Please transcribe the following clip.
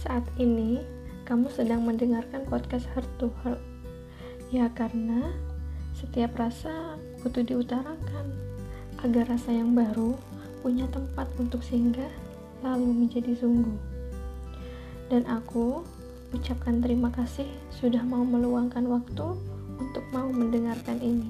Saat ini, kamu sedang mendengarkan podcast Heart to Heart. Ya, karena setiap rasa butuh diutarakan agar rasa yang baru punya tempat untuk singgah lalu menjadi sungguh. Dan aku ucapkan terima kasih sudah mau meluangkan waktu untuk mau mendengarkan ini.